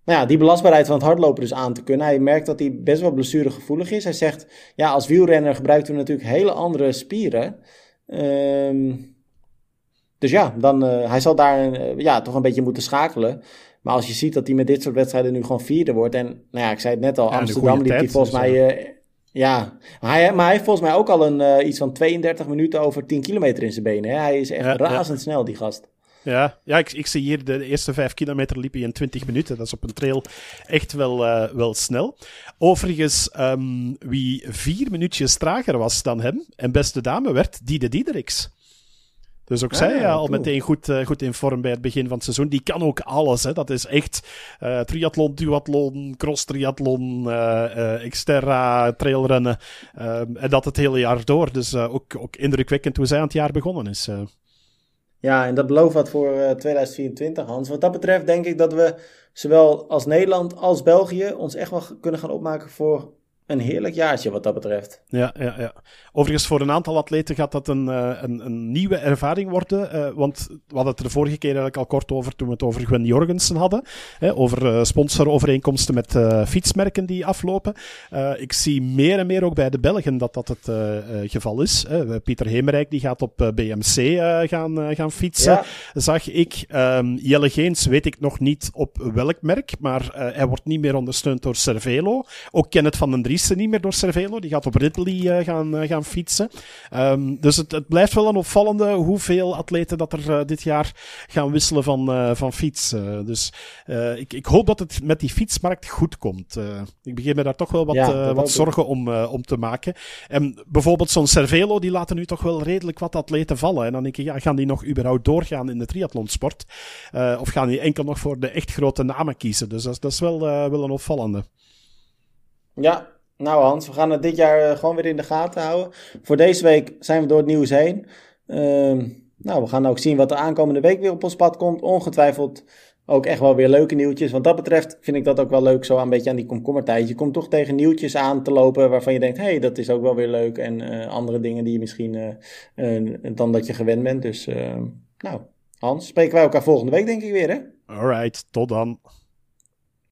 nou ja, die belastbaarheid van het hardlopen dus aan te kunnen. Hij merkt dat hij best wel blessuregevoelig is. Hij zegt, ja, als wielrenner gebruiken we natuurlijk hele andere spieren. Um, dus ja, dan, uh, hij zal daar uh, ja, toch een beetje moeten schakelen. Maar als je ziet dat hij met dit soort wedstrijden nu gewoon vierde wordt. En nou ja, ik zei het net al, ja, Amsterdam liep hij volgens mij ja, maar hij, maar hij heeft volgens mij ook al een, uh, iets van 32 minuten over 10 kilometer in zijn benen. Hè? Hij is echt ja, razendsnel, ja. die gast. Ja, ja ik, ik, zie hier de eerste 5 kilometer liep hij in 20 minuten. Dat is op een trail echt wel, uh, wel snel. Overigens, um, wie vier minuutjes trager was dan hem en beste dame werd, Diede Diedericks. Dus ook ah, zij al meteen goed, uh, goed in vorm bij het begin van het seizoen. Die kan ook alles. Hè. Dat is echt uh, triathlon, duathlon, cross-triathlon, uh, exterra, trailrennen. Ehm, en dat het hele jaar door. Dus ook, ook indrukwekkend hoe zij aan het jaar begonnen is. Ja, en dat belooft wat voor 2024, Hans. Wat dat betreft denk ik dat we zowel als Nederland als België ons echt wel kunnen gaan opmaken voor een heerlijk jaartje wat dat betreft. Ja, ja, ja. Overigens, voor een aantal atleten gaat dat een, uh, een, een, nieuwe ervaring worden. Uh, want we hadden het er de vorige keer eigenlijk al kort over toen we het over Gwen Jorgensen hadden. Hè, over uh, sponsorovereenkomsten met fietsmerken die aflopen. ik zie meer en meer ook bij de Belgen dat dat het geval is. Pieter Hemerijk die gaat op BMC gaan, gaan fietsen. Ja. Zag ik. Um, Jelle Geens weet ik nog niet op welk merk. Maar hij wordt niet meer ondersteund door Cervelo. Ook Kenneth van den Driessen niet meer door Cervelo. Die gaat op Ridley gaan, gaan fietsen. Um, dus het, het, blijft wel een opvallende hoeveel atleten dat er uh, dit jaar gaan wisselen van, van fiets. Dus ik, ik, hoop dat het met die fietsmarkt goed komt. ik begin me daar toch wel wat, ja, wat zorgen om, om te maken. En bijvoorbeeld zo'n Cervelo, die laten nu toch wel redelijk wat atleten vallen. En dan denk ik, ja, gaan die nog überhaupt doorgaan in de triathlonsport? of gaan die enkel nog voor de echt grote namen kiezen? Dus dat, dat is wel, wel een opvallende. Ja, nou Hans, we gaan het dit jaar eh, gewoon weer in de gaten houden. Voor deze week zijn we door het nieuws heen. Ehm, nou, we gaan ook zien wat er aankomende week weer op ons pad komt. Ongetwijfeld ook echt wel weer leuke nieuwtjes. Wat dat betreft vind ik dat ook wel leuk, zo een beetje aan die komkommertijd. Je komt toch tegen nieuwtjes aan te lopen waarvan je denkt, hé, hey, dat is ook wel weer leuk. En uh, andere dingen die je misschien uh, dan dat je gewend bent. Dus, nou, Hans, spreken wij elkaar volgende week denk ik weer, hè? Alright, tot dan.